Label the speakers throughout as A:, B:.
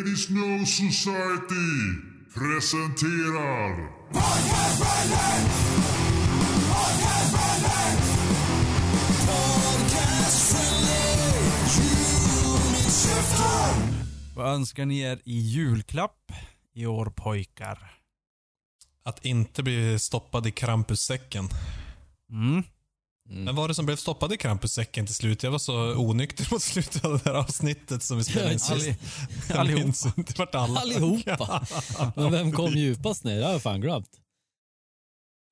A: Lady Snow Society presenterar
B: Vad önskar ni er i julklapp i år pojkar?
C: Att inte bli stoppad i Krampussäcken.
B: Mm.
C: Men var det som blev stoppad i Krampussäcken till slut? Jag var så onykter mot slutet av det här avsnittet som vi spelade in
B: Alli, allihopa.
C: inte vart alla
D: Allihopa. Men vem kom djupast ner? Det har jag fan glömt.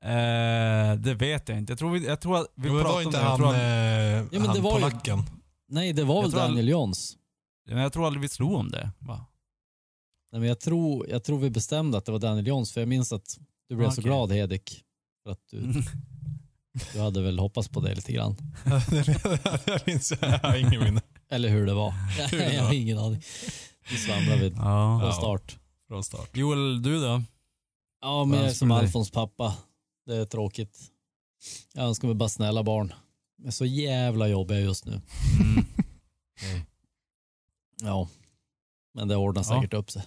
B: Eh, det vet jag inte. Jag tror, vi, jag tror att vi
C: Jo, det
B: pratade om
C: inte
B: det. Jag
C: han,
B: tror, att,
C: eh,
D: men
C: han
D: det var ju-
C: polacken.
D: Nej, det var
B: Jag
D: väl Daniel Johns.
B: men jag tror aldrig vi slog om det. Va?
D: Nej, men jag, tror, jag tror vi bestämde att det var Daniel Johns, för jag minns att du blev så
B: Okej.
D: glad Hedik. För att du, du hade väl hoppats på det lite grann.
C: jag minns, jag har ingen minne
D: Eller hur det var.
C: Hur det
D: jag har
C: var.
D: ingen aning. Du svamlade vid
B: Ja.
D: från start.
C: från start.
B: Joel, du då?
D: Ja, men jag är som? Alfons pappa. Det är tråkigt. Jag önskar mig bara snälla barn. Men så jävla jobbiga just nu.
B: Mm.
D: Ja. Men det ordnar
B: Ja.
D: säkert upp sig.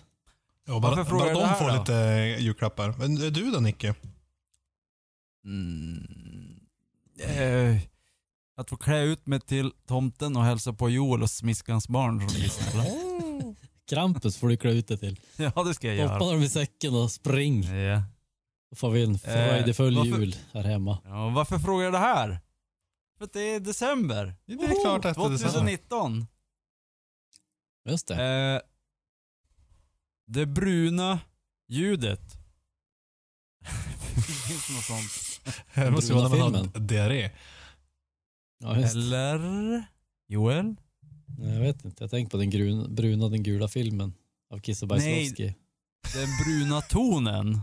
C: Ja, bara,
B: Varför frågar
C: bara de får
B: då?
C: lite julklappar. Men du då Nicke?
B: Mm. Eh, att få klä ut mig till tomten och hälsa på Joel och smiskans barn som snälla.
D: Krampus får du klä ut dig till.
B: Ja, det ska jag
D: Hoppa
B: göra.
D: dem i säcken och spring.
B: Ja.
D: Då får vi en fröjdefull
B: varför-
D: jul här hemma.
B: Ja, varför frågar jag det här? För att det är december.
C: Det är klart att det är december.
B: 2019.
D: Just det.
B: Eh, det bruna ljudet. Finns det något sånt?
C: Det måste vara när man har
D: filmen.
C: diarré.
D: Ja.
B: Eller? Joel?
D: Nej, Jag vet inte. Jag tänkte på den gruna, bruna den gula filmen av Kiss och Bajsowski.
B: Den bruna tonen.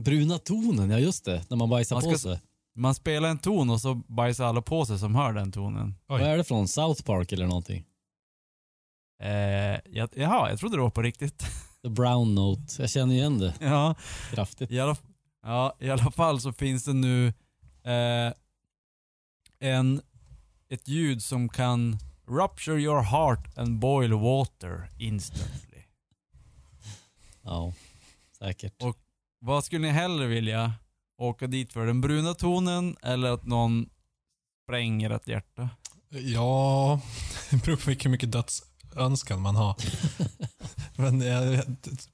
D: Bruna tonen, ja just det. När man bajsar
B: Man
D: på
B: ska-
D: sig.
B: Man spelar en ton och så bajsar alla på sig som hör den tonen.
C: Oj.
D: Vad är det från? South Park eller någonting?
B: Eh, jag, jaha, jag trodde det var på riktigt.
D: The Brown Note. Jag känner igen det
B: ja,
D: kraftigt.
B: i alla, ja, i alla fall så finns det nu eh, en, ett ljud som kan rupture your heart and boil water instantly.
D: Ja, säkert.
B: Och- Vad skulle ni hellre vilja? Åka dit för den bruna tonen eller att någon spränger ett hjärta?
C: Ja, det beror på vilken mycket dödsönskan man har. Men jag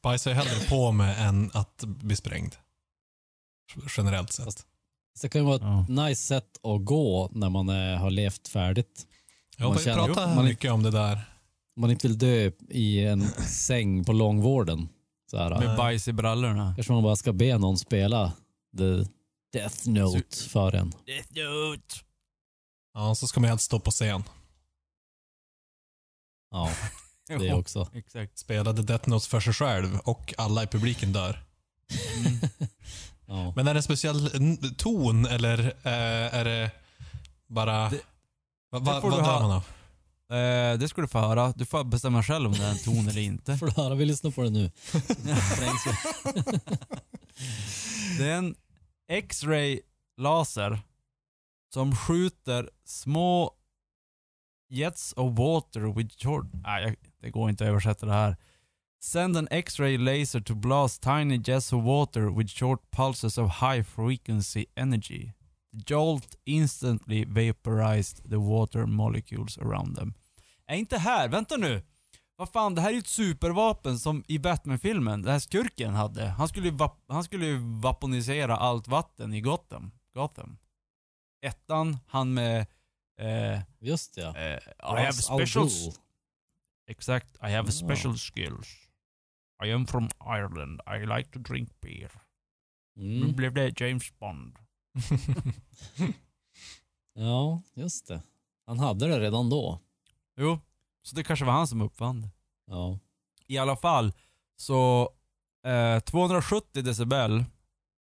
C: bajsar hellre på mig än att bli sprängd. Generellt sett.
D: Fast- Så det kan ju vara ett
B: Ja.
D: nice sätt att gå när man är, har levt färdigt.
C: Jag
D: man känner-
C: pratat
D: Jo, man-
C: mycket om det där.
D: Om man inte vill dö i en säng på långvården. Så här,
B: Med bajs i brallorna.
D: kanske man bara ska be någon spela the Death Note för en.
B: Death Note.
C: Ja, så ska man helst stå på scen.
D: Ja, det också.
B: Exakt.
C: Spelade Death Notes för sig själv och alla i publiken dör.
B: Mm.
D: Ja.
C: Men är det en speciell ton eller eh, är det bara...
B: Det-
C: Va,
B: det
C: va, vad
B: ha.
C: man av?
B: Eh, det ska du få höra. Du får bestämma själv om det är en ton eller inte.
D: Får du höra? Vi lyssnar på det nu.
B: Det är en X-ray laser som skjuter små jets of water with short... Nej, det går inte att översätta det här. Send an X-ray laser to blast tiny jets of water with short pulses of high frequency energy. The jolt instantly vaporized the water molecules around them. Är inte här, vänta nu! Vad fan, det här är ju ett supervapen som i Batman-filmen, den här skurken hade. Han skulle han skulle vaponisera allt vatten i Gotham. Gotham. Ettan, han med... Eh,
D: Just ja.
B: eh, I have
D: Ra's al
B: special...
D: Ghul.
B: Exakt, I have special skills. I am from Ireland, I like to drink beer. Nu
D: Mm.
B: blev det James Bond.
D: Ja, just det. Han hade det redan då.
B: Jo, så det kanske var han som uppfann det.
D: Ja.
B: I alla fall, så eh, 270 decibel,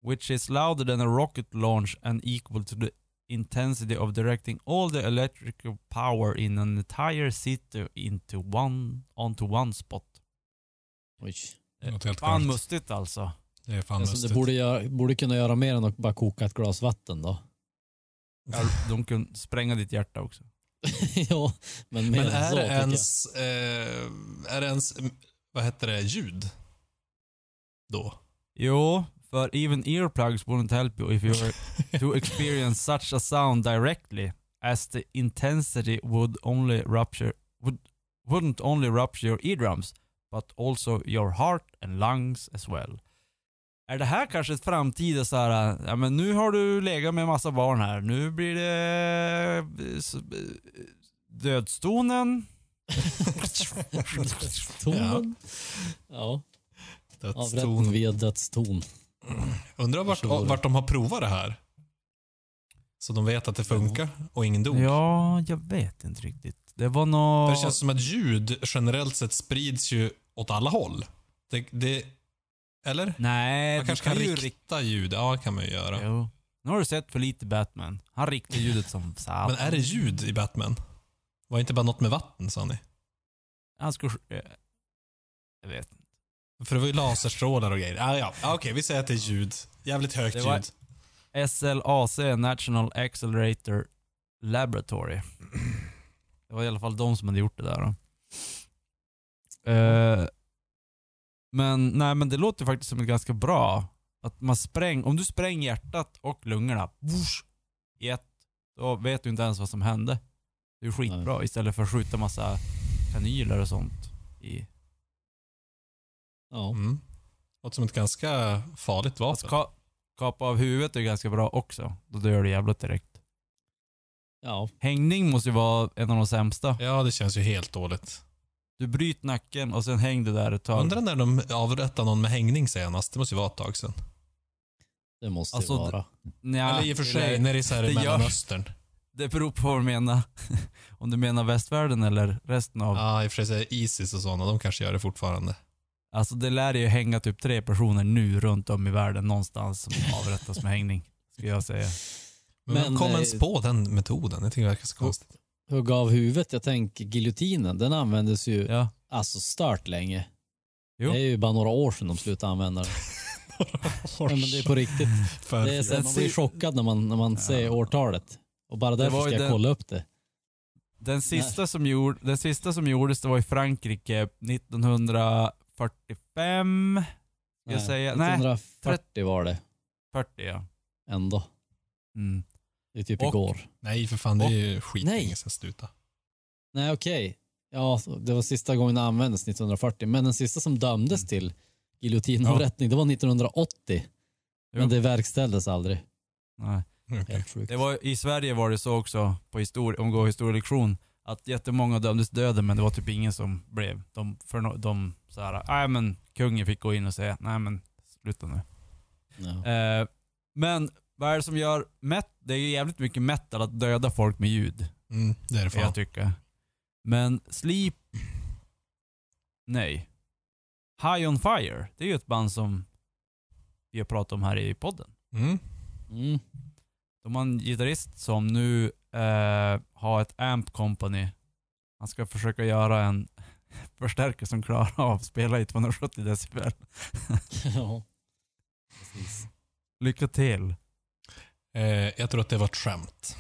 B: which is louder than a rocket launch and equal to the intensity of directing all the electrical power in an entire city into one, onto one spot.
D: Oj.
C: Det låter helt
B: Fan mustigt alltså.
C: Det är fan
D: Alltså,
C: lustigt.
D: det borde, göra, borde kunna göra mer än att bara koka ett glas vatten då.
B: Ja, De kan spränga ditt hjärta också.
D: ja, men mer
C: Men
D: än
C: är
D: så
C: det ens... Eh, är det ens vad heter det, ljud. Då.
B: Jo, för even earplugs wouldn't help you if you were to experience such a sound directly, as the intensity would only rupture would wouldn't only rupture your eardrums, but also your heart and lungs as well. Är det här kanske ett framtida så här, ja men nu har du legat med massa barn här, nu blir det eh, eh, dödstonen.
D: Tonen. Ja, avrättning
C: Dödston.
D: via dödston.
C: Undrar vart, vart de har provat det här. Så de vet att det funkar och ingen dog.
B: Ja, jag vet inte riktigt. Det var
C: För
B: nå...
C: det känns som att ljud generellt sett sprids ju åt alla håll. Det, det, eller?
B: Nej,
C: Man kanske kan
B: ju
C: rikta ljud. Ja, kan man ju göra.
B: Jo. Nu har du sett för lite Batman. Han riktar ljudet som satan.
C: Men är det ljud i Batman? Var inte bara något med vatten, sa ni?
B: Han skulle... eh, Jag vet inte.
C: För det var ju laserstrålar och grejer. Ah, ja, ah, okej. vi säger att det är ljud. Jävligt högt
B: Det
C: ljud.
B: SLAC, National Accelerator Laboratory. Det var i alla fall de som hade gjort det där. Då. Eh, men nej, men det låter faktiskt som ett ganska bra. Att man spräng, om du spränger hjärtat och lungorna whoosh, i ett, då vet du inte ens vad som hände. Det är skitbra istället för att skjuta massa kanyler och sånt i
D: Ja.
C: Mm. Låter som ett ganska farligt
B: Att
C: vapen.
B: ka kapa av huvudet är ganska bra också. Då dör du jävligt direkt.
D: ja.
B: Hängning måste ju vara en av de sämsta.
C: Ja, det känns ju helt dåligt.
B: Du bryter nacken och sen häng du där ett tag.
C: Undrar när de avrättade någon med hängning senast. Det måste ju vara ett tag sedan.
D: Det måste
B: Alltså,
D: det vara.
B: Nja,
C: Eller i och för sig,
B: det,
C: när det är så här
B: det
C: i Mellanöstern.
B: det beror på vad du menar. Om du menar västvärlden eller resten av...
C: Ja, i och för sig Isis och sådana, de kanske gör det fortfarande.
B: Alltså det lär ju hänga typ tre personer nu runt om i världen någonstans som avrättas med hängning. Skulle jag säga.
C: Men,
D: Men,
C: kom
D: eh,
C: ens på den metoden? Jag tycker det verkar så konstigt.
D: Hugga av huvudet, jag tänker giljotinen, den användes ju
B: Ja.
D: alltså stört länge.
B: Jo.
D: Det är ju bara några år sedan de slutade använda den. Ja, men det är på riktigt. Det är så, man blir chockad när man, när man ser årtalet. Och bara därför ska jag
B: den-
D: kolla upp det.
B: Den sista, som gjord, den sista som gjordes det var i Frankrike 1945. Ska jag säga? Nej,
D: 1940 var det
B: 40 ja.
D: ändå.
B: Mm.
D: Det är typ
B: Och-
D: igår.
C: Nej, för fan, det är ju skitlänge sedan sluta.
D: Nej, okej. Ja, det var sista gången det användes 1940. Men den sista som dömdes till giljotinavrättning, det var 1980. Men
B: Jo.
D: det verkställdes aldrig.
B: Nej.
D: Sjukt.
B: Det var, I Sverige var det så också, på histori- om går historielektion, att jättemånga dömdes döden men det var typ ingen som blev. De, för no, de så här, nej men kungen fick gå in och säga, nej men sluta nu.
D: Ja.
B: Eh, men vad är det som gör met Det är ju jävligt mycket metal att döda folk med ljud,
C: Mm, det är det
B: kan jag
C: fan.
B: tycka. Men Sleep... Nej. High On Fire, det är ju ett band som vi har pratat om här i podden.
C: Mm.
D: Mm.
B: De har en gitarrist som nu eh, har ett amp company. Han ska försöka göra en förstärkare som klarar av att spela i 270 decibel.
D: ja. Precis.
B: Lycka till.
C: Eh, jag tror att det var ett skämt.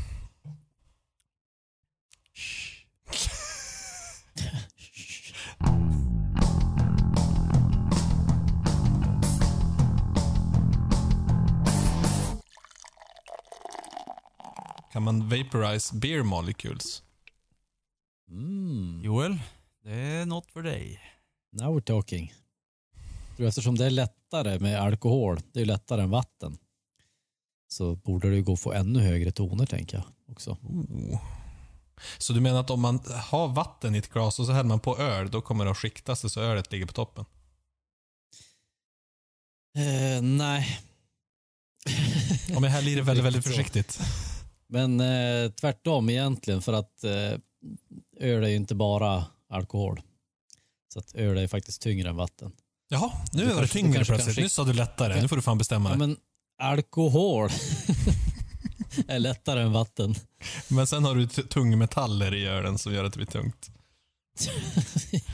C: Kan man vaporize beer molecules?
D: Mm.
B: Joel, det är något för dig.
D: Now we're talking. Tror eftersom det är lättare med alkohol, det är lättare än vatten, så borde det gå att få ännu högre toner tänker jag också.
C: Oh. Så du menar att om man har vatten i ett glas och så häller man på öl, då kommer det att skikta sig så ölet ligger på toppen?
D: Eh, nej.
C: Om jag häller i det väldigt, väldigt försiktigt.
D: Men eh, tvärtom egentligen för att eh, öl är ju inte bara alkohol. Så att öl är faktiskt tyngre än vatten.
C: Jaha, nu är det tyngre plötsligt. Nu sa du lättare. Nu får du fan bestämma
D: Ja,
C: dig.
D: men alkohol är lättare än vatten.
C: Men sen har du tungmetaller i ölen som gör att det blir tungt.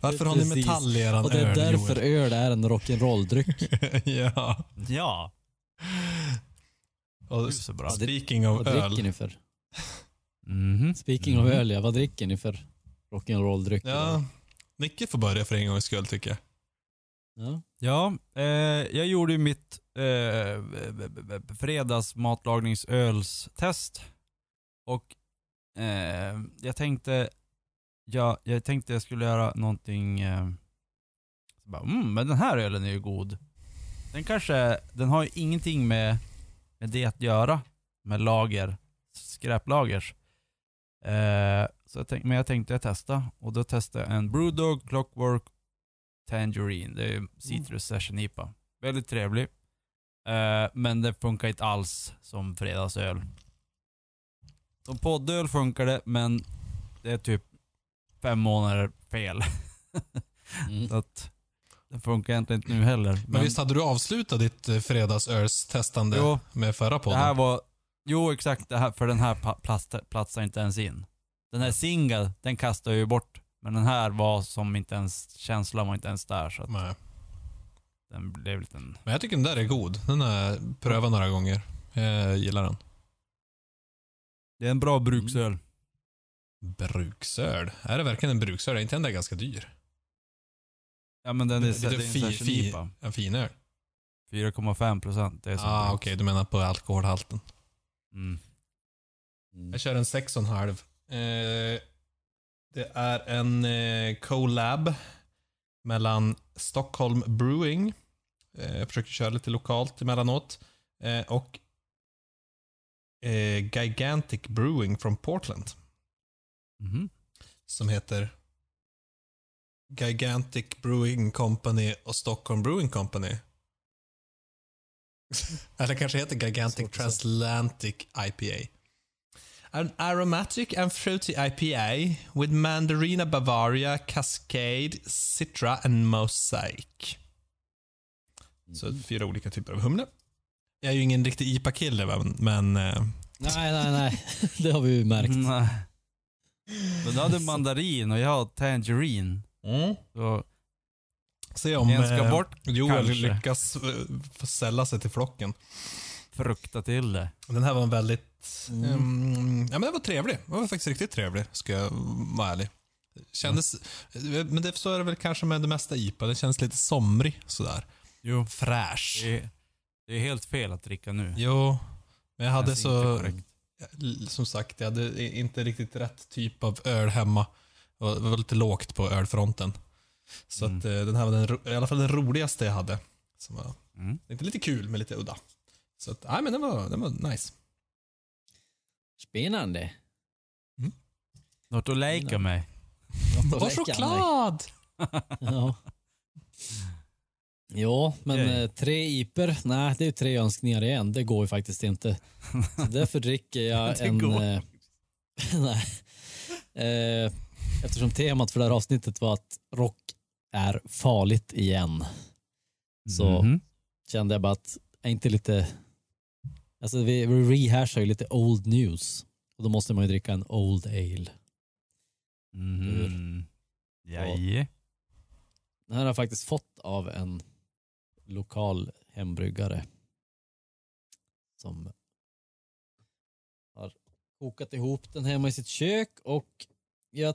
C: Varför har ni metall i eran
D: Och det är
C: öl,
D: därför
C: Joel?
D: öl är en rock'n'roll-dryck.
C: ja.
B: Ja.
C: Och
B: så bra.
C: speaking
D: Vad
C: of
D: dricker
C: öl.
D: ni för?
B: Mhm.
D: Speaking of öl, ja, vad dricker ni för rock'n'roll-dryck?
C: Ja, Nicke får börja för en gångs skull tycker jag.
D: Ja.
B: Ja, eh, jag gjorde ju mitt eh, fredagsmatlagningsölstest. Och eh, jag tänkte, ja, jag tänkte jag skulle göra någonting, eh, så bara, mm, men den här ölen är ju god. Den kanske, den har ju ingenting med, med det att göra, med lager, skräplagers. Eh, så jag tänkte, men jag tänkte jag testa, och då testade jag en Brewdog Clockwork Tangerine. Det är Citrus Session IPA. Väldigt trevlig. Eh, men det funkar inte alls som fredagsöl. Som poddöl funkar det, men det är typ fem månader fel.
D: Mm.
B: Så att det funkar egentligen inte nu heller. Men,
C: Men, visst hade du avslutat ditt eh, fredagsöls-testande
B: Jo.
C: med förra
B: det
C: podden?
B: här var... Jo, exakt. Det här, för den här platsar inte ens in. Den här single, den kastar jag ju bort. Men den här var som inte ens, känslan var inte ens där. Så att
C: Nej.
B: den blev lite en...
C: Men jag tycker den där är god. Den har jag prövat några gånger. Jag gillar den.
B: Det är en bra bruksöl.
C: Bruksöl. Är det verkligen en bruksöl? Är inte den där ganska dyr?
B: Ja men den är,
C: Lite
B: det är
C: fi, fi, en finöl?
B: 4,5 procent. Det är som
C: ah, okej. Du menar på alkoholhalten.
B: Mm.
D: Mm.
C: Jag kör en 6,5. Eh, det är en eh, collab mellan Stockholm Brewing, eh, jag försöker köra lite lokalt emellanåt, eh, och eh, Gigantic Brewing från Portland.
B: Mhm.
C: Som heter Gigantic Brewing Company och Stockholm Brewing Company. Eller kanske heter Gigantic. Transatlantic IPA. An aromatic and fruity IPA with Mandarina Bavaria, Cascade, Citra and Mosaic. Så fyra olika typer av humle. Jag är ju ingen riktig IPA-kille, men eh,
D: Nej, nej, nej. Det har vi ju märkt.
B: Nej. Men du hade mandarin och jag har tangerine. Så
C: se om
B: En ska
C: eh,
B: bort,
C: Joel
B: kanske.
C: lyckas eh, sälla sig till flocken.
B: frukta till det.
C: Den här var en väldigt...
D: Mm.
C: ehm, ja, men den var trevlig. Den var faktiskt riktigt trevlig, ska jag vara ärlig. Kändes... Men det så är det väl kanske med det mesta IPA. Den känns lite somrig sådär.
B: Jo.
C: Fräsch.
B: Det är, det är helt fel att dricka nu.
C: Jo, men jag hade så... Som sagt, jag hade inte riktigt rätt typ av öl hemma. Det var lite lågt på ölfronten. Så
B: Mm.
C: att eh, den här var den, i alla fall den roligaste jag hade. Som var
B: Mm.
C: inte lite kul, men lite udda. Så att, nej men den var, den var nice.
D: Spännande.
B: Något att leka med.
C: Och choklad!
D: Ja. Ja, men eh, tre iper, nej det är ju tre önskningar igen. Det går ju faktiskt inte. Så därför dricker jag en... Eh, nej. Eh, eftersom temat för det här avsnittet var att rock är farligt igen. Så
B: Mhm.
D: kände jag bara att, är inte lite... Alltså vi, vi rehashar ju lite old news. Och då måste man ju dricka en old ale.
B: Mhm. Jaje.
D: Den här har jag faktiskt fått av en lokal hembryggare som har kokat ihop den hemma i sitt kök och jag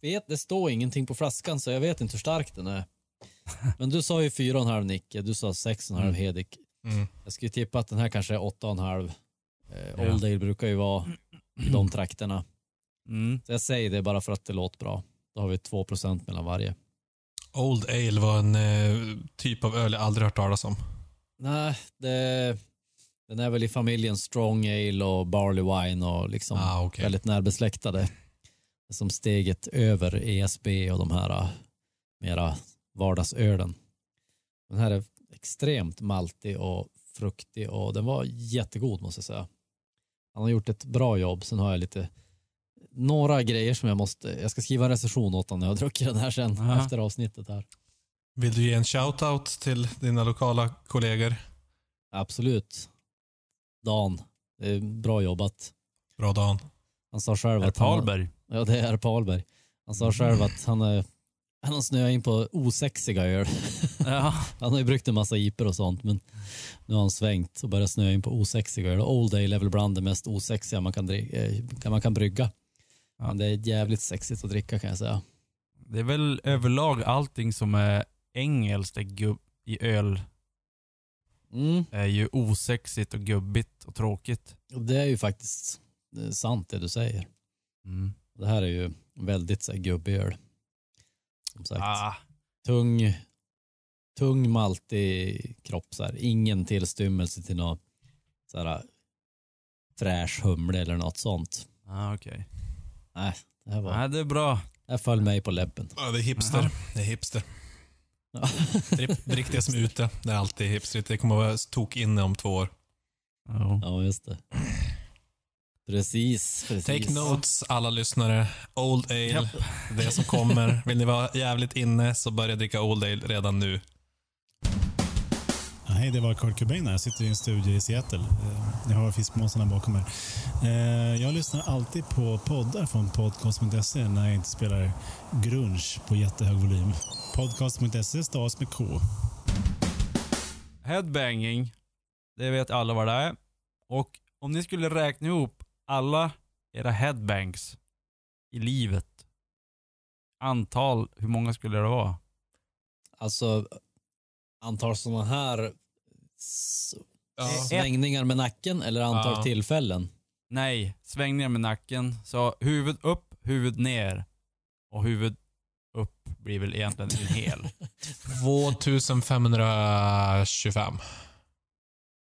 D: vet, det står ingenting på flaskan så jag vet inte hur stark den är. Men du sa ju 4,5 Nicke, du sa 6,5
B: Mm.
D: Hedik.
C: Mm.
D: Jag skulle tippa att den här kanske är 8,5. Eh,
B: Ja.
D: Old Ale brukar ju vara i de trakterna.
B: Mm.
D: Så jag säger det bara för att det låter bra. Då har vi 2% mellan varje.
C: Old Ale var en eh, typ av öl jag aldrig hört talas om.
D: Nej, det, den är väl i familjen Strong Ale och Barley Wine och liksom
C: Ah, okej.
D: väldigt närbesläktade. Som steget över ESB och de här äh, mera vardagsölen. Den här är extremt maltig och fruktig och den var jättegod måste jag säga. Han har gjort ett bra jobb. Sen har jag lite några grejer som jag måste, jag ska skriva en recension åt honom när jag druckit den här sen
B: Aha.
D: efter avsnittet här.
C: Vill du ge en shout-out till dina lokala kollegor?
D: Absolut. Dan, det är bra jobbat.
C: Bra Dan.
D: Han sa själv
B: Herr
D: att han,
B: Palberg.
D: Ja, det är Palberg. Han sa själv att han, är, han har snöat in på osexiga öl.
B: Ja.
D: Han har ju bryggt en massa iper och sånt, men nu har han svängt och börjat snöa in på osexiga öl. Old Ale är väl bland det mest osexiga man kan, dri- eh, man kan brygga.
B: Ja.
D: Men det är jävligt sexigt att dricka kan jag säga.
B: Det är väl överlag allting som är engelskt i öl
D: Mm.
B: är ju osexigt och gubbigt och tråkigt.
D: Det är ju faktiskt är sant det du säger.
B: Mm.
D: Det här är ju väldigt så här, gubbig öl. Som sagt.
B: Ah,
D: Tung, tung maltig kropp. Så här. Ingen tillstymmelse till något så här, fräsch humle eller något sånt.
B: ah, okej.
D: Nej, det här, var,
B: Nej, det är bra.
D: det föll mig på läppen.
C: Ja, det är hipster.
B: Jaha.
C: Det är hipster.
D: Ja.
C: Drick, det som är ute. Det är alltid hipstrigt. Det kommer att vara tok inne om två år.
B: Ja.
D: ja, just det. Precis, precis.
C: Take notes alla lyssnare. Old Ale, det som kommer. Vill ni vara jävligt inne så börja dricka Old Ale redan nu.
E: Ja, hej, det var Kurt Cobain här. Jag sitter i en studio i Seattle. Eh, Jag har fiskmåsarna bakom mig. Eh, Jag lyssnar alltid på poddar från podcast.se när jag inte spelar grunge på jättehög volym. Podcast.se stavas med K.
B: Headbanging, det vet alla vad det är. Och om ni skulle räkna ihop alla era headbangs i livet, antal, hur många skulle det vara?
D: Alltså, antal sådana här
C: Ja.
D: svängningar med nacken eller antal
C: Ja.
D: tillfällen?
B: Nej, svängningar med nacken. Så huvud upp, huvud ner. Och huvud upp blir väl egentligen en hel.
C: 2525.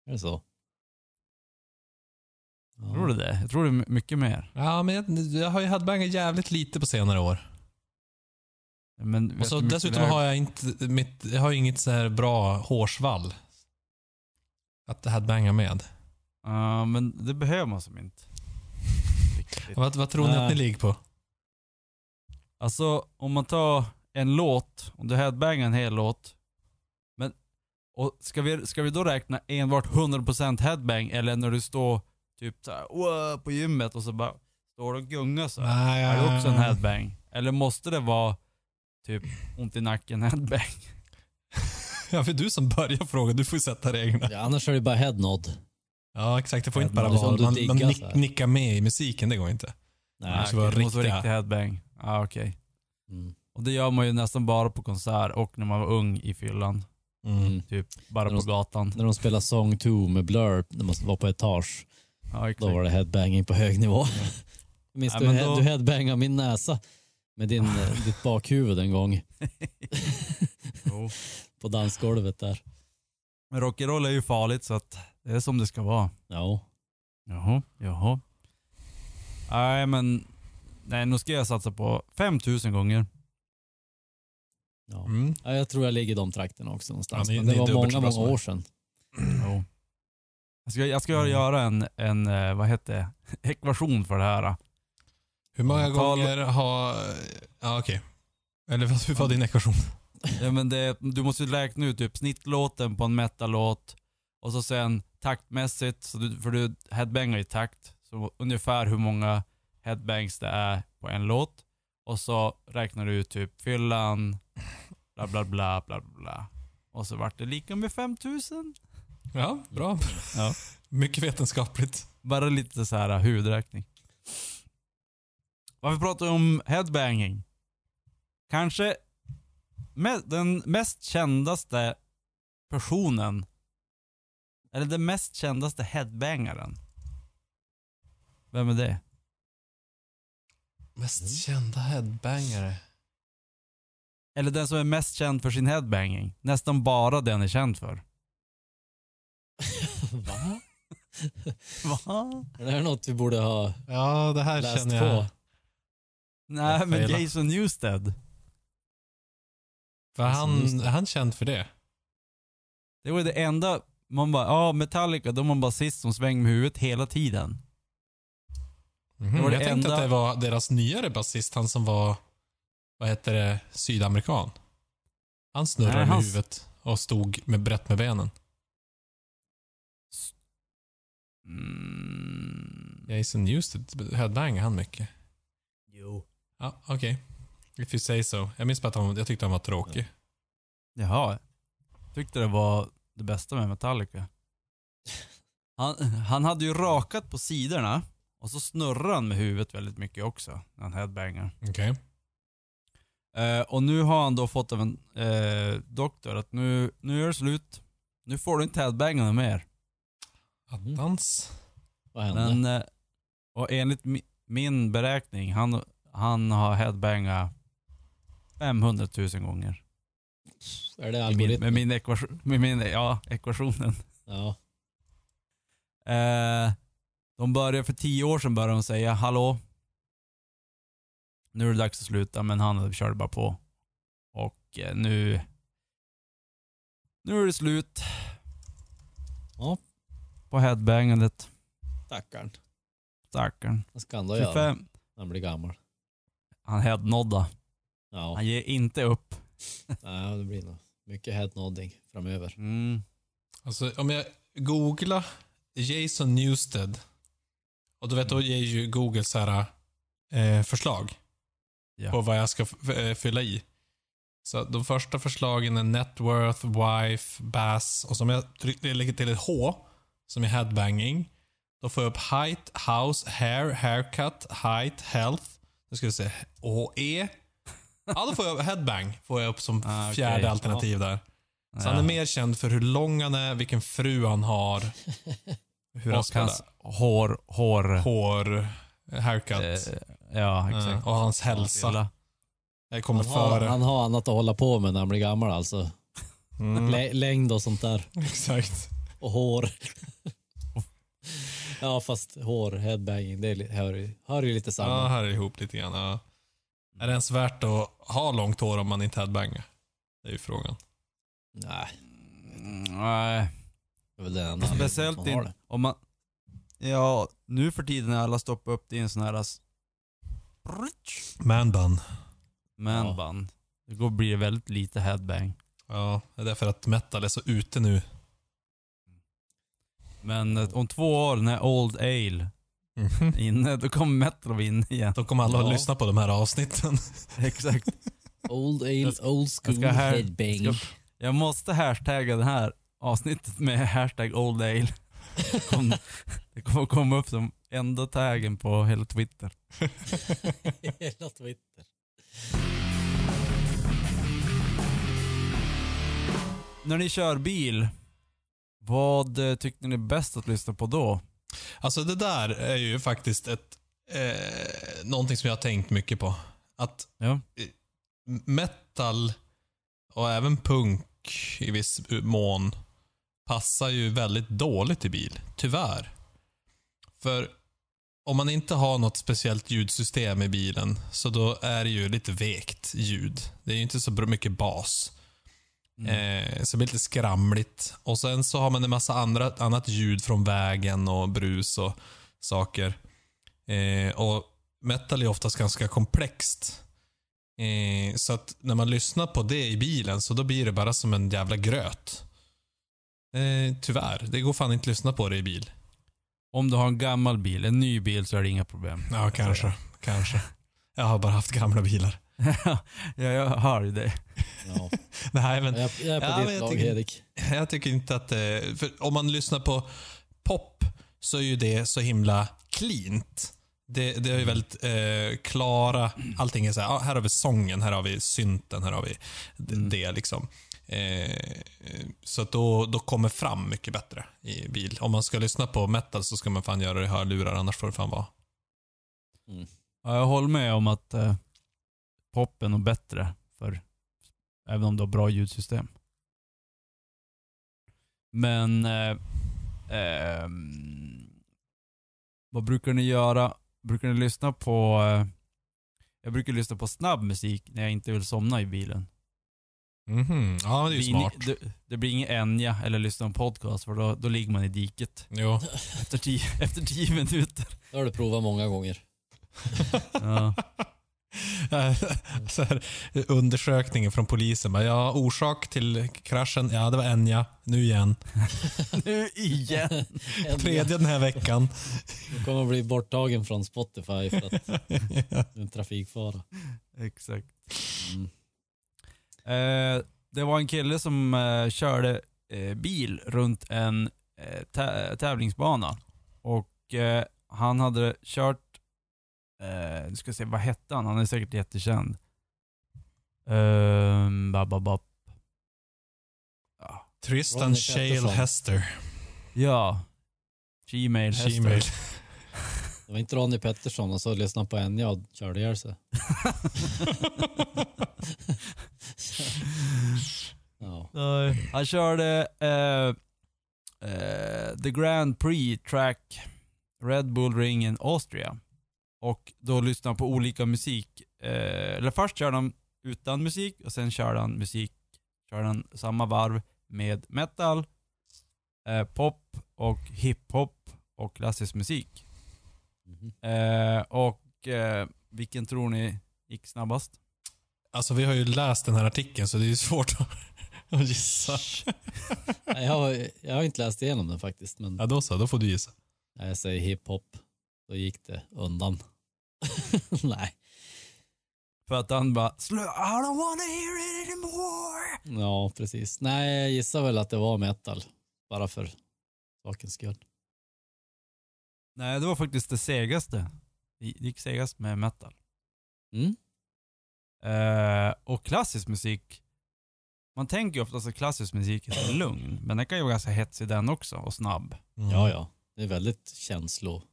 D: Är det så? Ja.
B: Tror du det? Jag tror det är mycket mer.
C: Ja, men jag, jag har ju headbangat jävligt lite på senare år.
B: Men
C: Och så dessutom har jag inte mitt, jag har inget så här bra hårsvall. Att headbanga med.
B: Ja, men det behöver man som inte.
C: Vad, vad tror ni att
D: Nej.
C: ni ligger på?
B: Alltså om man tar en låt, om du headbangar en hel låt. Men, och ska vi, ska vi då räkna enbart 100% headbang eller när du står typ så här, "Wow", på gymmet och så bara står du och gungar så här.
C: Nej,
B: Är det också en headbang? Eller måste det vara typ ont i nacken headbang?
C: Ja, för du som börjar fråga, du får ju sätta reglerna.
D: Ja, annars är det bara headnod.
C: Ja, exakt. Det får inte bara vara... Man,
D: diggar
C: man nick, nickar med i musiken, det går inte.
D: Nej.
C: måste vara
B: det måste vara
C: riktiga.
B: riktig headbang. Ja okej.
D: Mm.
B: Och det gör man ju nästan bara på konsert och när man var ung i fyllan.
D: Mm.
B: Typ bara
D: När
B: på
D: de-
B: gatan.
D: När de spelar Song 2 med Blur, när man var på etage,
B: Ja,
D: då var det headbanging på hög nivå. Minns
B: Ja,
D: du,
B: men
D: head-
B: då-
D: du headbangade min näsa med din, eh, ditt bakhuvud en gång på dansgolvet där.
B: Men rock'n'roll är ju farligt så att det är som det ska vara.
D: Ja.
B: Jaha, jaha. Nej men, nej nu ska jag satsa på 5000 gånger.
D: ja.
C: Mm.
D: Ja, jag tror jag ligger i de trakterna också någonstans.
C: Ja, ni-
D: Men det
C: är
D: var många, många år sedan.
B: Jo. Jag ska, jag ska
C: Mm.
B: göra en, en, eh, vad heter det, ekvation för det här.
C: Hur många
B: Tal-
C: gånger har... Ja, okej. Eller vad, hur var din ekvation?
B: Ja, men det, du måste räkna ut typ snittlåten på en metal-låt och så sen taktmässigt, så du, för du headbangar i takt, så ungefär hur många headbangs det är på en låt. Och så räknar du ut typ fyllan, bla bla bla bla bla. Och så vart det lika med 5000.
C: Ja, bra.
B: Ja.
C: Mycket vetenskapligt.
B: Bara lite så här huvudräkning. Varför pratar vi om headbanging? Kanske den mest kändaste personen, eller den mest kändaste headbangaren. Vem är det?
C: Mest
D: Mm.
C: kända headbangare.
B: Eller den som är mest känd för sin headbanging. Nästan bara den är känd för.
D: Va?
B: Va?
D: Det här är något vi borde ha
C: Ja, det här
D: läst
C: känner jag.
D: på.
B: Nej
C: Jag
B: men
C: failar.
B: Jason Newsted.
C: För han, är han känd för det?
B: Det var det enda, man bara, ja Metallica, de har en basist som svänger med huvudet hela tiden.
C: Mhm.
B: Det var det
C: jag tänkte
B: enda-
C: att det var deras nyare basist, han som var, vad heter det, sydamerikan. Han snurrade
B: Nej,
C: med
B: hans-
C: huvudet och stod med brett med benen.
B: Mm.
C: Jason Newsted, headbangade han mycket?
D: Jo.
C: Ja, okej. If you say so. Jag minns bara att han, jag tyckte han var tråkig.
B: Jaha. Tyckte det var det bästa med Metallica. Han, han hade ju rakat på sidorna och så snurrade han med huvudet väldigt mycket också när han headbangar.
C: Okej.
B: Eh, och nu har han då fått av en eh, doktor att nu, nu är det slut. Nu får du inte headbanga mer.
C: Attans.
D: Vad hände?
B: Men, eh, och enligt mi, min beräkning, han, han har headbangat 500 000 gånger.
D: är det
B: I Min,
D: algoritmen?
B: med min ekvation, med min, ja, ekvationen.
D: Ja.
B: Eh, de började för tio år sedan började de säga hallå. Nu är det dags att sluta men han körde bara på. Och eh, nu... Nu är det slut.
D: Ja.
B: På headbangandet.
D: Stackarn.
B: Stackarn.
D: Vad ska han då göra
B: 25.
D: när han blir gammal?
B: Han headnodda.
D: Ja,
B: Han ger inte upp.
D: Nej, det blir nog mycket headnodding framöver.
B: Mm.
C: Alltså om jag googlar Jason Newsted och du vet då ger ju Google så här eh, förslag
B: Ja.
C: på vad jag ska f- eh, fylla i. Så de första förslagen är net worth, wife, bass och som jag tryck- lägger till ett H som är headbanging. Då får jag upp height, house, hair, haircut, height, health. Nu ska vi se. Och E. Ja, då får jag headbang får jag upp som
B: Ah,
C: fjärde alternativ där. Så han är mer känd för hur lång han är, vilken fru han har. Hur han
B: Och
C: spelar.
B: hans hår, hår.
C: Hår, haircut.
B: Eh, ja, exakt.
C: Ja, och hans hälsa. Det kommer
D: Han har,
C: före.
D: han har annat att hålla på med när han blir gammal alltså.
C: Mm,
D: Lä, längd och sånt där.
C: exakt.
D: Och hår. ja, fast hår, headbanging, det är hör, hör ju lite
C: Ja,
D: samman.
C: här är det ihop lite grann. Ja. Är det ens värt att ha långt hår om man inte headbangar? Det är ju frågan.
D: Nej,
B: Mm, Nej.
D: det är väl den enda
B: Speciellt
D: man har
B: in,
D: det.
B: om man... Ja, nu för tiden när alla stoppar upp det i en sån här... s-
C: Manbun.
B: Manband. Då blir det väldigt lite headbang.
C: Ja, det är därför att metal är så ute nu.
B: Men eh, om två år när Old Ale är inne, då kommer vara inne igen.
C: Då kommer alla
D: Ja.
C: att lyssna på de här avsnitten.
B: Exakt.
D: Old, ale,
B: Jag
D: old school
B: ska här-
D: headbang.
B: ska- Jag måste hashtagga det här avsnittet med hashtag Old Ale. Kom, det kommer komma upp som enda taggen på hela Twitter.
D: Hela Twitter.
B: När ni kör bil, vad eh, tyckte ni är bäst att lyssna på då?
C: Alltså det där är ju faktiskt ett, eh, någonting som jag har tänkt mycket på. Att
B: Ja.
C: metal och även punk i viss mån passar ju väldigt dåligt i bil. Tyvärr. För om man inte har något speciellt ljudsystem i bilen så då är det ju lite vekt ljud. Det är ju inte så mycket bas. Eh, så det blir lite skramligt. Och sen så har man en massa andra, annat ljud från vägen och brus och saker. Eh, och metal är oftast ganska komplext. Eh, så att när man lyssnar på det i bilen så då blir det bara som en jävla gröt. Eh, tyvärr, det går fan inte att lyssna på det i bil.
B: Om du har en gammal bil, en ny bil så är det inga problem.
C: Ja, kanske. Kanske. Jag har bara haft gamla bilar.
B: ja, jag hör ju det.
D: Ja.
C: Nej, men
D: Jag, jag är på
C: Ja,
D: ditt
C: jag
D: lag,
C: tycker-
D: Hedik.
C: Jag tycker inte att. För om man lyssnar på pop så är ju det så himla cleant. Det, det är ju väldigt eh, klara, allting är så här, här har vi sången, här har vi synten, här har vi
B: Mm.
C: det liksom. Eh, så att då, då kommer fram mycket bättre i bil. Om man ska lyssna på metal så ska man fan göra det i hörlurar, annars får det fan vara.
B: Ja, jag håller med om att eh, är nog bättre, för, även om du har bra ljudsystem. Men eh, ehm, vad brukar ni göra? Brukar ni lyssna på... Eh, jag brukar lyssna på snabb musik när jag inte vill somna i bilen.
C: Mhm, Ja, det är ju
B: blir
C: smart.
B: Ni, det, det blir ingen Enya eller lyssna på podcast för då, då ligger man i diket
C: Jo.
B: efter tio, efter tio minuter.
D: Det har du provat många gånger.
B: Ja.
C: så här, undersökningen från polisen. Bara, ja, orsak till kraschen, ja det var Enya. Nu igen.
B: Nu igen!
C: Tredje den här veckan.
D: Du kommer att bli borttagen från Spotify för att det är en trafikfara.
B: Exakt.
D: Mm.
B: Eh, det var en kille som eh, körde eh, bil runt en eh, tä- tävlingsbana. Och eh, han hade kört, eh, nu ska jag se, vad hette han? Han är säkert jättekänd. Um, bababab. Ja.
C: Tristan
D: Ronny
C: Shale
D: Pettersson.
C: Hester.
B: ja. Gmail, Hester.
C: Gmail.
D: Det var inte Ronny Pettersson och så lyssnade på Enya och körde ihjäl sig. ja.
B: Nej. Han körde eh, The Grand Prix Track Red Bull Ring in Austria. Och då lyssnade han på olika musik. Eh, eller först körde han utan musik och sen körde han musik, körde han samma varv med metal, eh, pop och hiphop och klassisk musik.
D: Mhm.
B: Eh, och eh, vilken tror ni gick snabbast?
C: Alltså vi har ju läst den här artikeln så det är ju svårt att, gissa.
D: Nej, jag, har, jag har inte läst igenom den faktiskt, men
C: Ja då så, då får du gissa.
D: Jag säger hiphop. Då gick det undan. Nej.
B: För att han bara "Slö- I don't wanna hear it anymore.
D: Ja, precis. Nej, jag gissar väl att det var metal. Bara för sakens skull.
B: Nej, det var faktiskt det segaste. Det gick segast med metal.
D: Mm.
B: Eh, och klassisk musik. Man tänker ju oftast att klassisk musik är så lugn, men den kan ju vara ganska hetsig den också och snabb.
C: Mm.
D: Ja, ja. Det är väldigt känslobaserad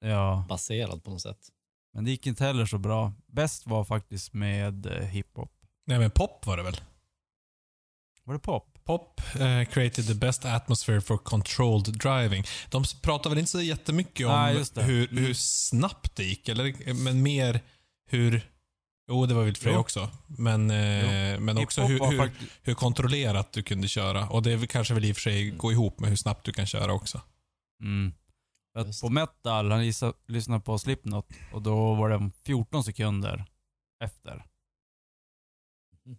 B: Ja,
D: på något sätt.
B: men det gick inte heller så bra. Bäst var faktiskt med eh, hiphop.
C: Nej men pop var det väl?
B: Var det pop?
C: Pop eh, created the best atmosphere for controlled driving. De pratar väl inte så jättemycket om
B: Nej, just det.
C: hur,
B: Mm.
C: hur snabbt det gick, eller, men mer hur... Jo, det var väl dig
B: Jo.
C: också. Men, eh, men också
B: Hiphop
C: hur,
B: var
C: hur,
B: faktiskt-
C: hur kontrollerat du kunde köra. Och det är väl kanske väl i och för sig gå ihop med hur snabbt du kan köra också.
B: Mm. För på metal, han gissa- lyssnade på Slipknot och då var det 14 sekunder efter.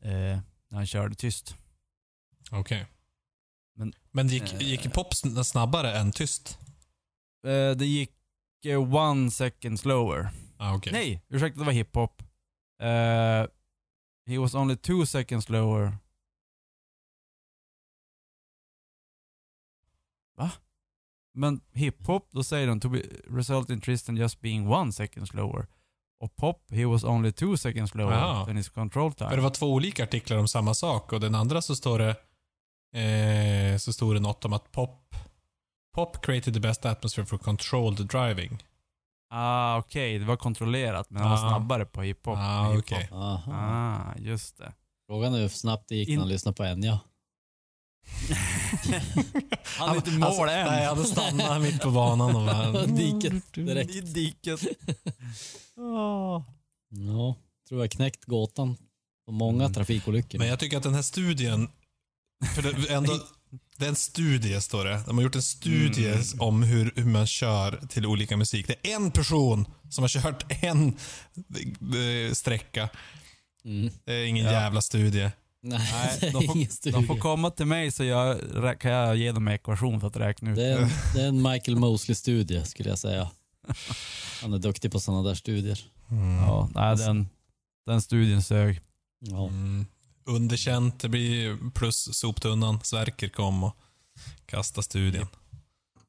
B: Eh, när han körde tyst.
C: Okej.
B: Men-
C: Men det gick,
B: eh,
C: gick pop sn- snabbare än tyst?
B: Eh, det gick eh, one second slower.
C: Ah, okej.
B: Nej, ursäkta det var hiphop. Uh, he was only two seconds slower. Va? Men hiphop, då säger de to be, result in Tristan just being one second slower. Och pop, he was only two seconds slower
C: Jaha.
B: than his control time.
C: För det var två olika artiklar om samma sak och den andra så står det eh, så stod det något om att pop Pop created the best atmosphere for controlled driving.
B: Ah, okej. Det var kontrollerat, men han var
C: Ah.
B: snabbare på hiphop.
C: Ah, okej.
D: Aha.
B: Ah, just det.
D: Frågan är hur snabbt det gick när han lyssnade på Enya.
B: Han är inte mål än.
C: Nej, han hade stannat mitt på banan och bara...
D: Diket direkt.
B: I diket. Ah.
D: Ja, tror jag knäckt gåtan på många
C: Mm.
D: trafikolyckor.
C: Men jag tycker att den här studien, för det, är ändå, det är en studie står det. De har gjort en studie
B: Mm.
C: om hur, hur man kör till olika musik. Det är en person som har kört en eh, sträcka.
D: Mm.
C: Det är ingen
B: Ja.
C: jävla studie.
D: Nej,
B: Nej, de får-
D: ingen
B: De får komma till mig så jag, kan jag ge dem en ekvation för att räkna ut.
D: Det är, en, det är en Michael Mosley-studie skulle jag säga. Han är duktig på sådana där studier.
B: Ja, nej, den, den studien sög.
D: Ja.
C: Mm. Underkänt, det blir plus soptunnan. Sverker kom och kastade studien.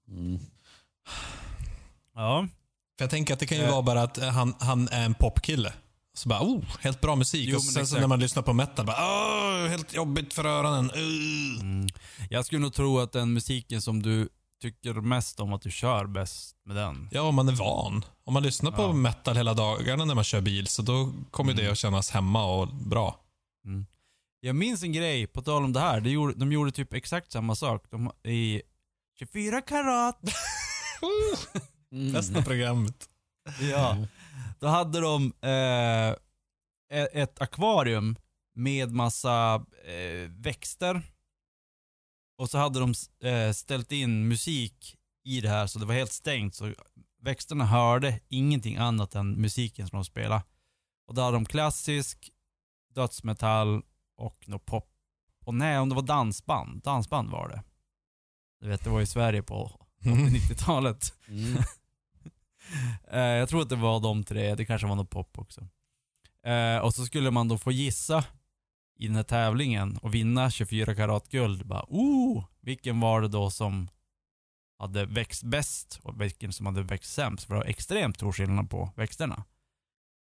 D: Mm.
B: Ja.
C: För jag tänker att det kan ju
B: Eh.
C: vara bara att han, han är en popkille. Så bara, oh, helt bra musik.
B: Jo,
C: och sen så när man lyssnar på metal, bara, oh, helt jobbigt för öronen. Uh.
B: Mm. Jag skulle nog tro att den musiken som du tycker mest om, att du kör bäst med den.
C: Ja, om man är van. Om man lyssnar på
B: Ja.
C: metal hela dagarna när man kör bil, så då kommer
B: Mm.
C: det att kännas hemma och bra.
B: Jag minns en grej, på tal om det här. De gjorde, de gjorde typ exakt samma sak. De, I 24 karat.
D: Mm.
C: Bästa programmet.
B: Ja. Då hade de eh, e- ett akvarium med massa eh, växter. Och så hade de eh, ställt in musik i det här så det var helt stängt. Så växterna hörde ingenting annat än musiken som de spelade. Och då hade de klassisk, dödsmetall och något pop. Och nej, om det var dansband. Dansband var det. Du vet, det var i Sverige på 80-90-talet.
D: Mm.
B: Eh, jag tror att det var de tre, det kanske var något pop också. Eh, och så skulle man då få gissa i den här tävlingen och vinna 24 karat guld. Bara, oh, vilken var det då som hade växt bäst och vilken som hade växt sämst? För det var extremt stor skillnad på växterna.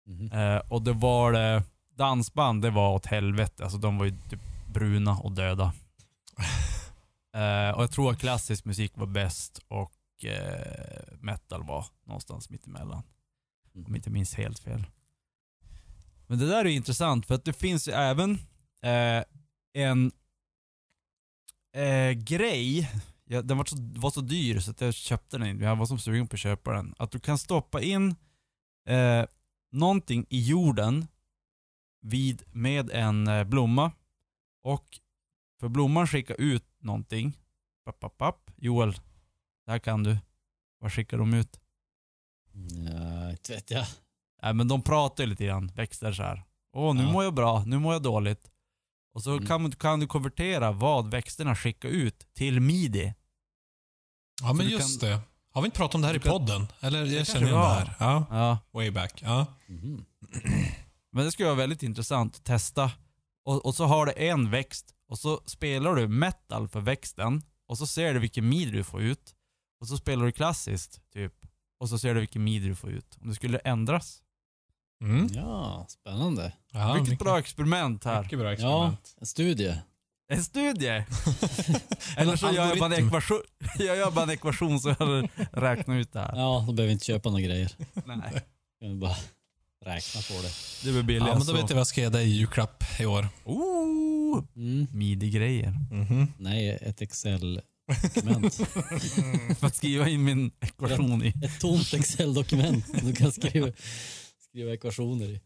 D: Mhm.
B: Eh, och det var det dansband, det var åt helvete. Alltså de var ju typ bruna och döda. Eh, och jag tror att klassisk musik var bäst och eh, metal var någonstans mittemellan. Om jag inte minns helt fel. Men det där är intressant för att det finns ju även eh, en eh, grej, ja, den var så, var så dyr så att jag köpte den inte. Jag var som sugen på att köpa den. Att du kan stoppa in eh, någonting i jorden vid, med en eh, blomma och för blomman skickar ut någonting. Papp, papp, papp. Joel, det här kan du. Vad skickar de ut?
D: Ja, inte vet jag.
B: Nej men de pratar ju lite grann, växter så här. Åh, nu
D: Ja.
B: mår jag bra, nu mår jag dåligt. Och så
D: Mm.
B: kan, kan du konvertera vad växterna skickar ut till midi.
C: Ja, men
B: du
C: just
B: kan-
C: det. Har vi inte pratat om det här i
B: kan-
C: podden? Eller jag känner igen det här. Ja,
B: Ja.
C: way back. Ja.
D: Mhm.
B: Men det skulle vara väldigt intressant att testa. Och, och så har du en växt och så spelar du metal för växten och så ser du vilken midi du får ut. Och så spelar du klassiskt, typ. Och så ser du vilken midi du får ut. Om det skulle ändras.
C: Mm.
D: Ja, spännande.
C: Ja,
B: Vilket
C: mycket,
B: bra experiment här.
C: mycket bra
D: Ja,
C: experiment.
D: en studie.
B: En studie. Eller så gör jag bara en ekvation, jag gör bara en ekvation så jag räknar ut det här.
D: Ja, då behöver vi inte köpa några grejer.
B: Nej,
D: Kan bara räkna på det.
B: det blir billigast
C: Ja, men då vet jag vad jag ska ge dig i julklapp i år.
B: Ooh,
D: Mm.
B: midi-grejer.
C: Mhm.
D: Nej, ett Excel-dokument.
B: För att skriva in min ekvation i.
D: ett tomt Excel-dokument du kan skriva, skriva ekvationer i.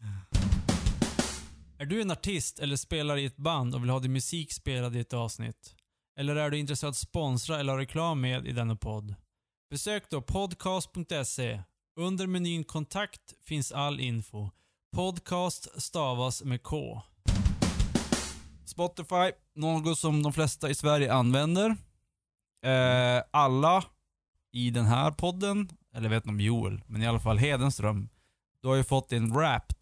B: Är du en artist eller spelar i ett band och vill ha din musik spelad i ett avsnitt? Eller är du intresserad att sponsra eller ha reklam med i denna podd? Besök då podcast.se. Under menyn kontakt finns all info. Podcast stavas med K. Spotify, något som de flesta i Sverige använder. Eh, alla i den här podden, eller jag vet inte om Joel, men i alla fall Hedenström, du har ju fått en Wrapped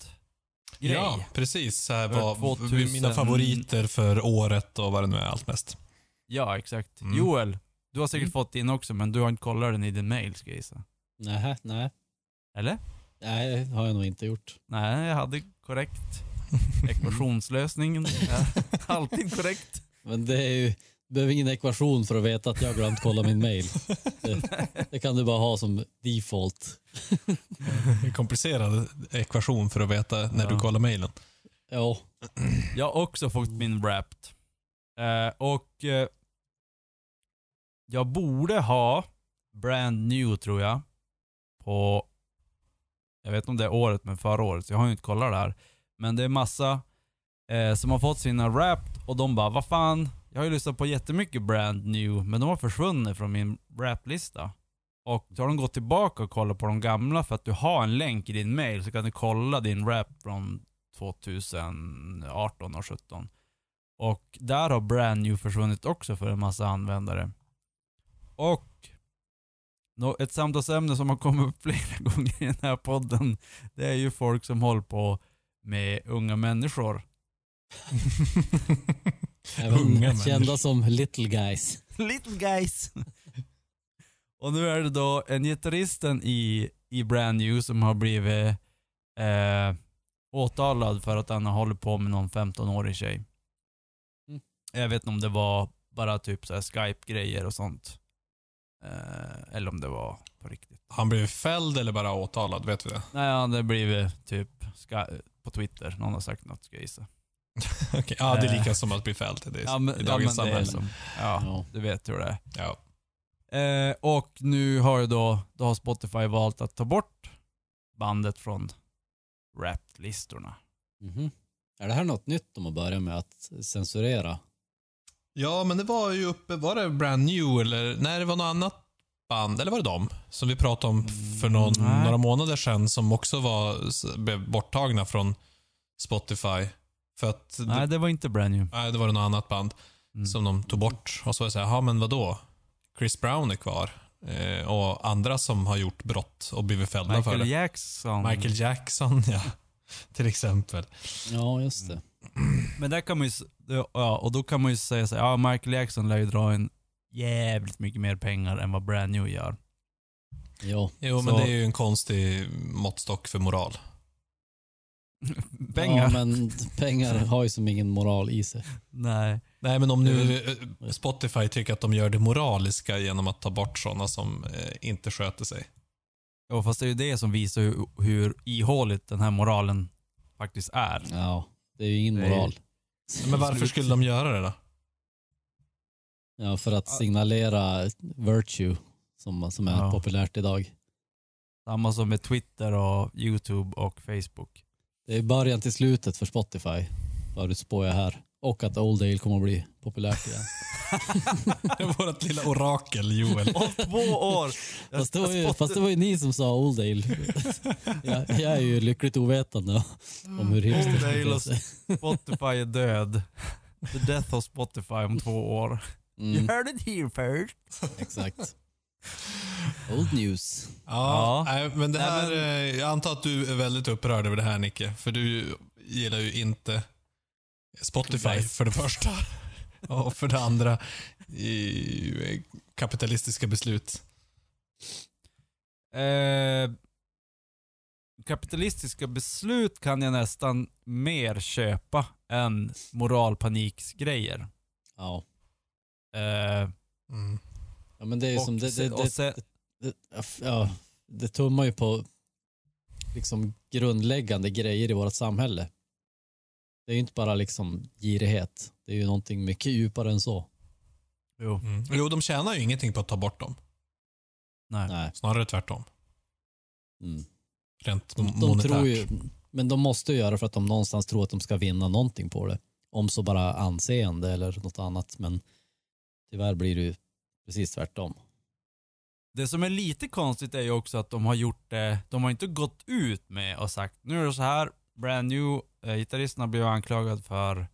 B: grej.
C: Ja, precis. Så här var
B: 2000.
C: mina favoriter för året och vad det nu är allt mest.
B: Ja, exakt.
C: Mm.
B: Joel, du har säkert
C: Mm.
B: fått in också, men du har inte kollat den i din mail ska jag gissa.
D: Nej, nej.
B: Eller?
D: Nej, det har jag nog inte gjort.
B: Nej, jag hade korrekt. Ekvationslösningen är alltid korrekt.
D: Men det är ju, behöver ingen ekvation för att veta att jag har glömt kolla min mail. Det, det kan du bara ha som default.
C: En komplicerad ekvation för att veta när
B: Ja.
C: du kollar mejlen.
D: Ja,
B: Jag har också fått min Wrapped. Eh, och eh, jag borde ha brand new tror jag. På, jag vet inte om det är året, men förra året. Så jag har ju inte kollat det här. Men det är massa eh, som har fått sina Wrapped och de bara, vad fan. Jag har ju lyssnat på jättemycket brand new, men de har försvunnit från min raplista. Och så har de gått tillbaka och kollat på de gamla för att du har en länk i din mail så kan du kolla din rap från 2018 och 17. Och där har brand new försvunnit också för en massa användare. Och ett samtalsämne som har kommit upp flera gånger i den här podden, det är ju folk som håller på med unga människor.
D: även
C: Unga
D: kända
C: människor.
D: som little guys.
B: Little guys. och nu är det då en gitarristen i, i Brand New som har blivit eh, åtalad för att han har hållit på med någon 15-årig tjej.
D: Mm.
B: Jag vet inte om det var bara typ så här Skype-grejer och sånt. Eh, eller om det var på riktigt.
C: Han blev fälld eller bara åtalad, vet vi det?
B: Nej, han har blivit typ på Twitter. Någon har sagt något ska jag gissa.
C: Okej, Ja, det är lika som att bli fälld det är
B: Ja, men,
C: i
B: ja,
C: dagens
B: är
C: samhälle.
B: som, ja,
D: Ja.
B: du vet hur det är.
C: Ja.
B: Eh, och nu har ju då, då har Spotify valt att ta bort bandet från rap-listorna.
D: Mhm. Är det här något nytt de har börjat med att censurera?
C: ja, men det var ju uppe, var det brand new eller, nej det var något annat band, eller var det dem? Som vi pratade om för någon,
B: nej.
C: några månader sedan som också var, blev borttagna från Spotify. För att,
B: Nej,
C: det,
B: det var inte brand new.
C: nej, det var något annat band
B: Mm.
C: som de tog bort. Och så var det så här, ja men vadå? Chris Brown är kvar. Eh, och andra som har gjort brott och blivit fällda för
B: Michael
C: det.
B: Jackson.
C: Michael Jackson, ja. Till exempel.
D: Ja, just det.
B: Men där kan man ju, ja, och då kan man ju säga så här, ja Michael Jackson lär ju dra in jävligt mycket mer pengar än vad brand new gör.
C: Jo,
B: Så-
C: men det är ju en konstig måttstock för moral.
B: Pengar?
D: Ja, men pengar har ju som ingen moral i sig.
B: Nej.
C: Nej, men om nu eh, Spotify tycker att de gör det moraliska genom att ta bort sådana som eh, inte sköter sig.
B: Jo, fast det är ju det som visar hur, hur ihåligt den här moralen faktiskt är.
D: Ja, det är ju ingen moral.
C: Men varför skulle de göra det då?
D: Ja, för att signalera virtue som, som är
B: Ja.
D: populärt idag.
B: Samma som med Twitter och YouTube och Facebook.
D: Det är början till slutet för Spotify, förutspår jag här. Och att Oldale kommer att bli populärt igen.
C: Det är vårt lilla orakel, Joel.
B: Om två år!
D: Fast det, var ju, fast det var ju ni som sa Oldale. jag, jag är ju lyckligt ovetande om hur hipster
B: Oldale
D: beter
B: och. Spotify är död. The death of Spotify om två år. You
D: Mm,
B: heard it here first.
D: exakt. Old news.
C: Ja,
B: Ja.
C: Nej, men det
B: Nej,
C: här,
B: men-
C: eh, jag antar att du är väldigt upprörd över det här Nicke. För du gillar ju inte Spotify för det första. Och för det andra i, kapitalistiska beslut.
B: Eh, kapitalistiska beslut kan jag nästan mer köpa än moralpaniksgrejer.
D: Ja.
B: Eh,
C: Mm.
D: Ja, men det är ju
B: och
D: som... Det, det, det,
B: se-
D: det, ja, det tummar ju på liksom grundläggande grejer i vårt samhälle. Det är ju inte bara liksom girighet. Det är ju någonting mycket djupare än så.
B: jo,
C: Mm. Jo, de tjänar ju ingenting på att ta bort dem.
B: nej.
D: Nej.
C: Snarare tvärtom.
D: Mm.
C: Rent
D: De, de
C: monetärt.
D: tror ju, men de måste ju göra för att de någonstans tror att de ska vinna någonting på det. Om så bara anseende eller något annat. Men tyvärr blir det ju precis tvärtom.
B: Det som är lite konstigt är ju också att de har gjort det, de har inte gått ut med och sagt nu är det så här, brand new, eh, gitarristen har blivit anklagad för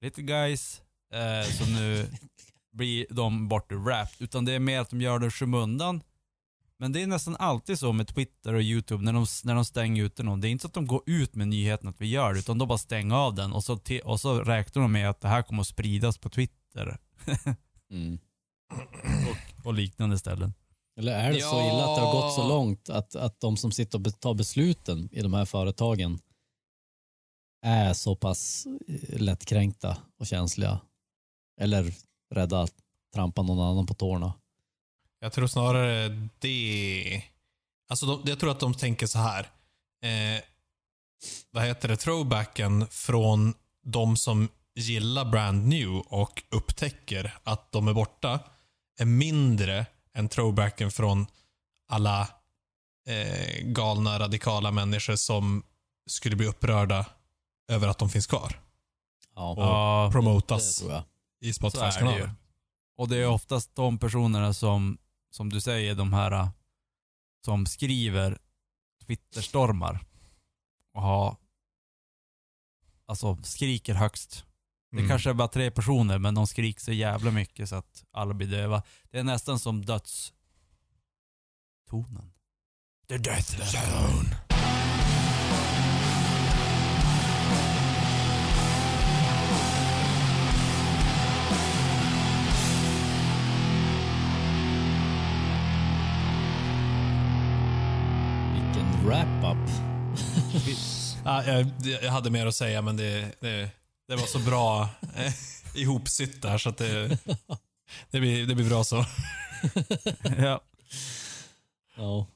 B: little guys, eh, så nu blir de bort ur rap. Utan det är mer att de gör det i skymundan. Men det är nästan alltid så med Twitter och YouTube när de, när de stänger ute någon. Det är inte så att de går ut med nyheten att vi gör det, utan de bara stänger av den och så, och så räknar de med att det här kommer att spridas på Twitter
D: Mm.
B: Och liknande ställen.
D: Eller är det så illa att det har gått så långt att, att de som sitter och tar besluten i de här företagen är så pass eh, lättkränkta och känsliga? Eller rädda att trampa någon annan på tårna?
C: Jag tror snarare det. Alltså de, jag tror att de tänker så här. Eh, vad heter det? Throwbacken från de som gillar brand new och upptäcker att de är borta är mindre än throwbacken från alla eh, galna radikala människor som skulle bli upprörda över att de finns kvar
D: Ja,
C: och
B: Ja,
C: promotas i
B: Så är
C: Spotifys
B: det ju.
C: kanaler.
B: Och det är oftast de personerna som, som du säger, de här äh, som skriver Twitterstormar och har, alltså skriker högst. Det
C: Mm.
B: kanske är bara tre personer, men de skriker så jävla mycket så att alla blir döva. Det är nästan som dödstonen. The death zone.
D: Vilken wrap-up.
C: Ja, jag, jag hade mer att säga, men det, det, det var så bra eh, ihopsytt där, så att det, det, blir, det blir bra så.
B: ja.
D: Ja.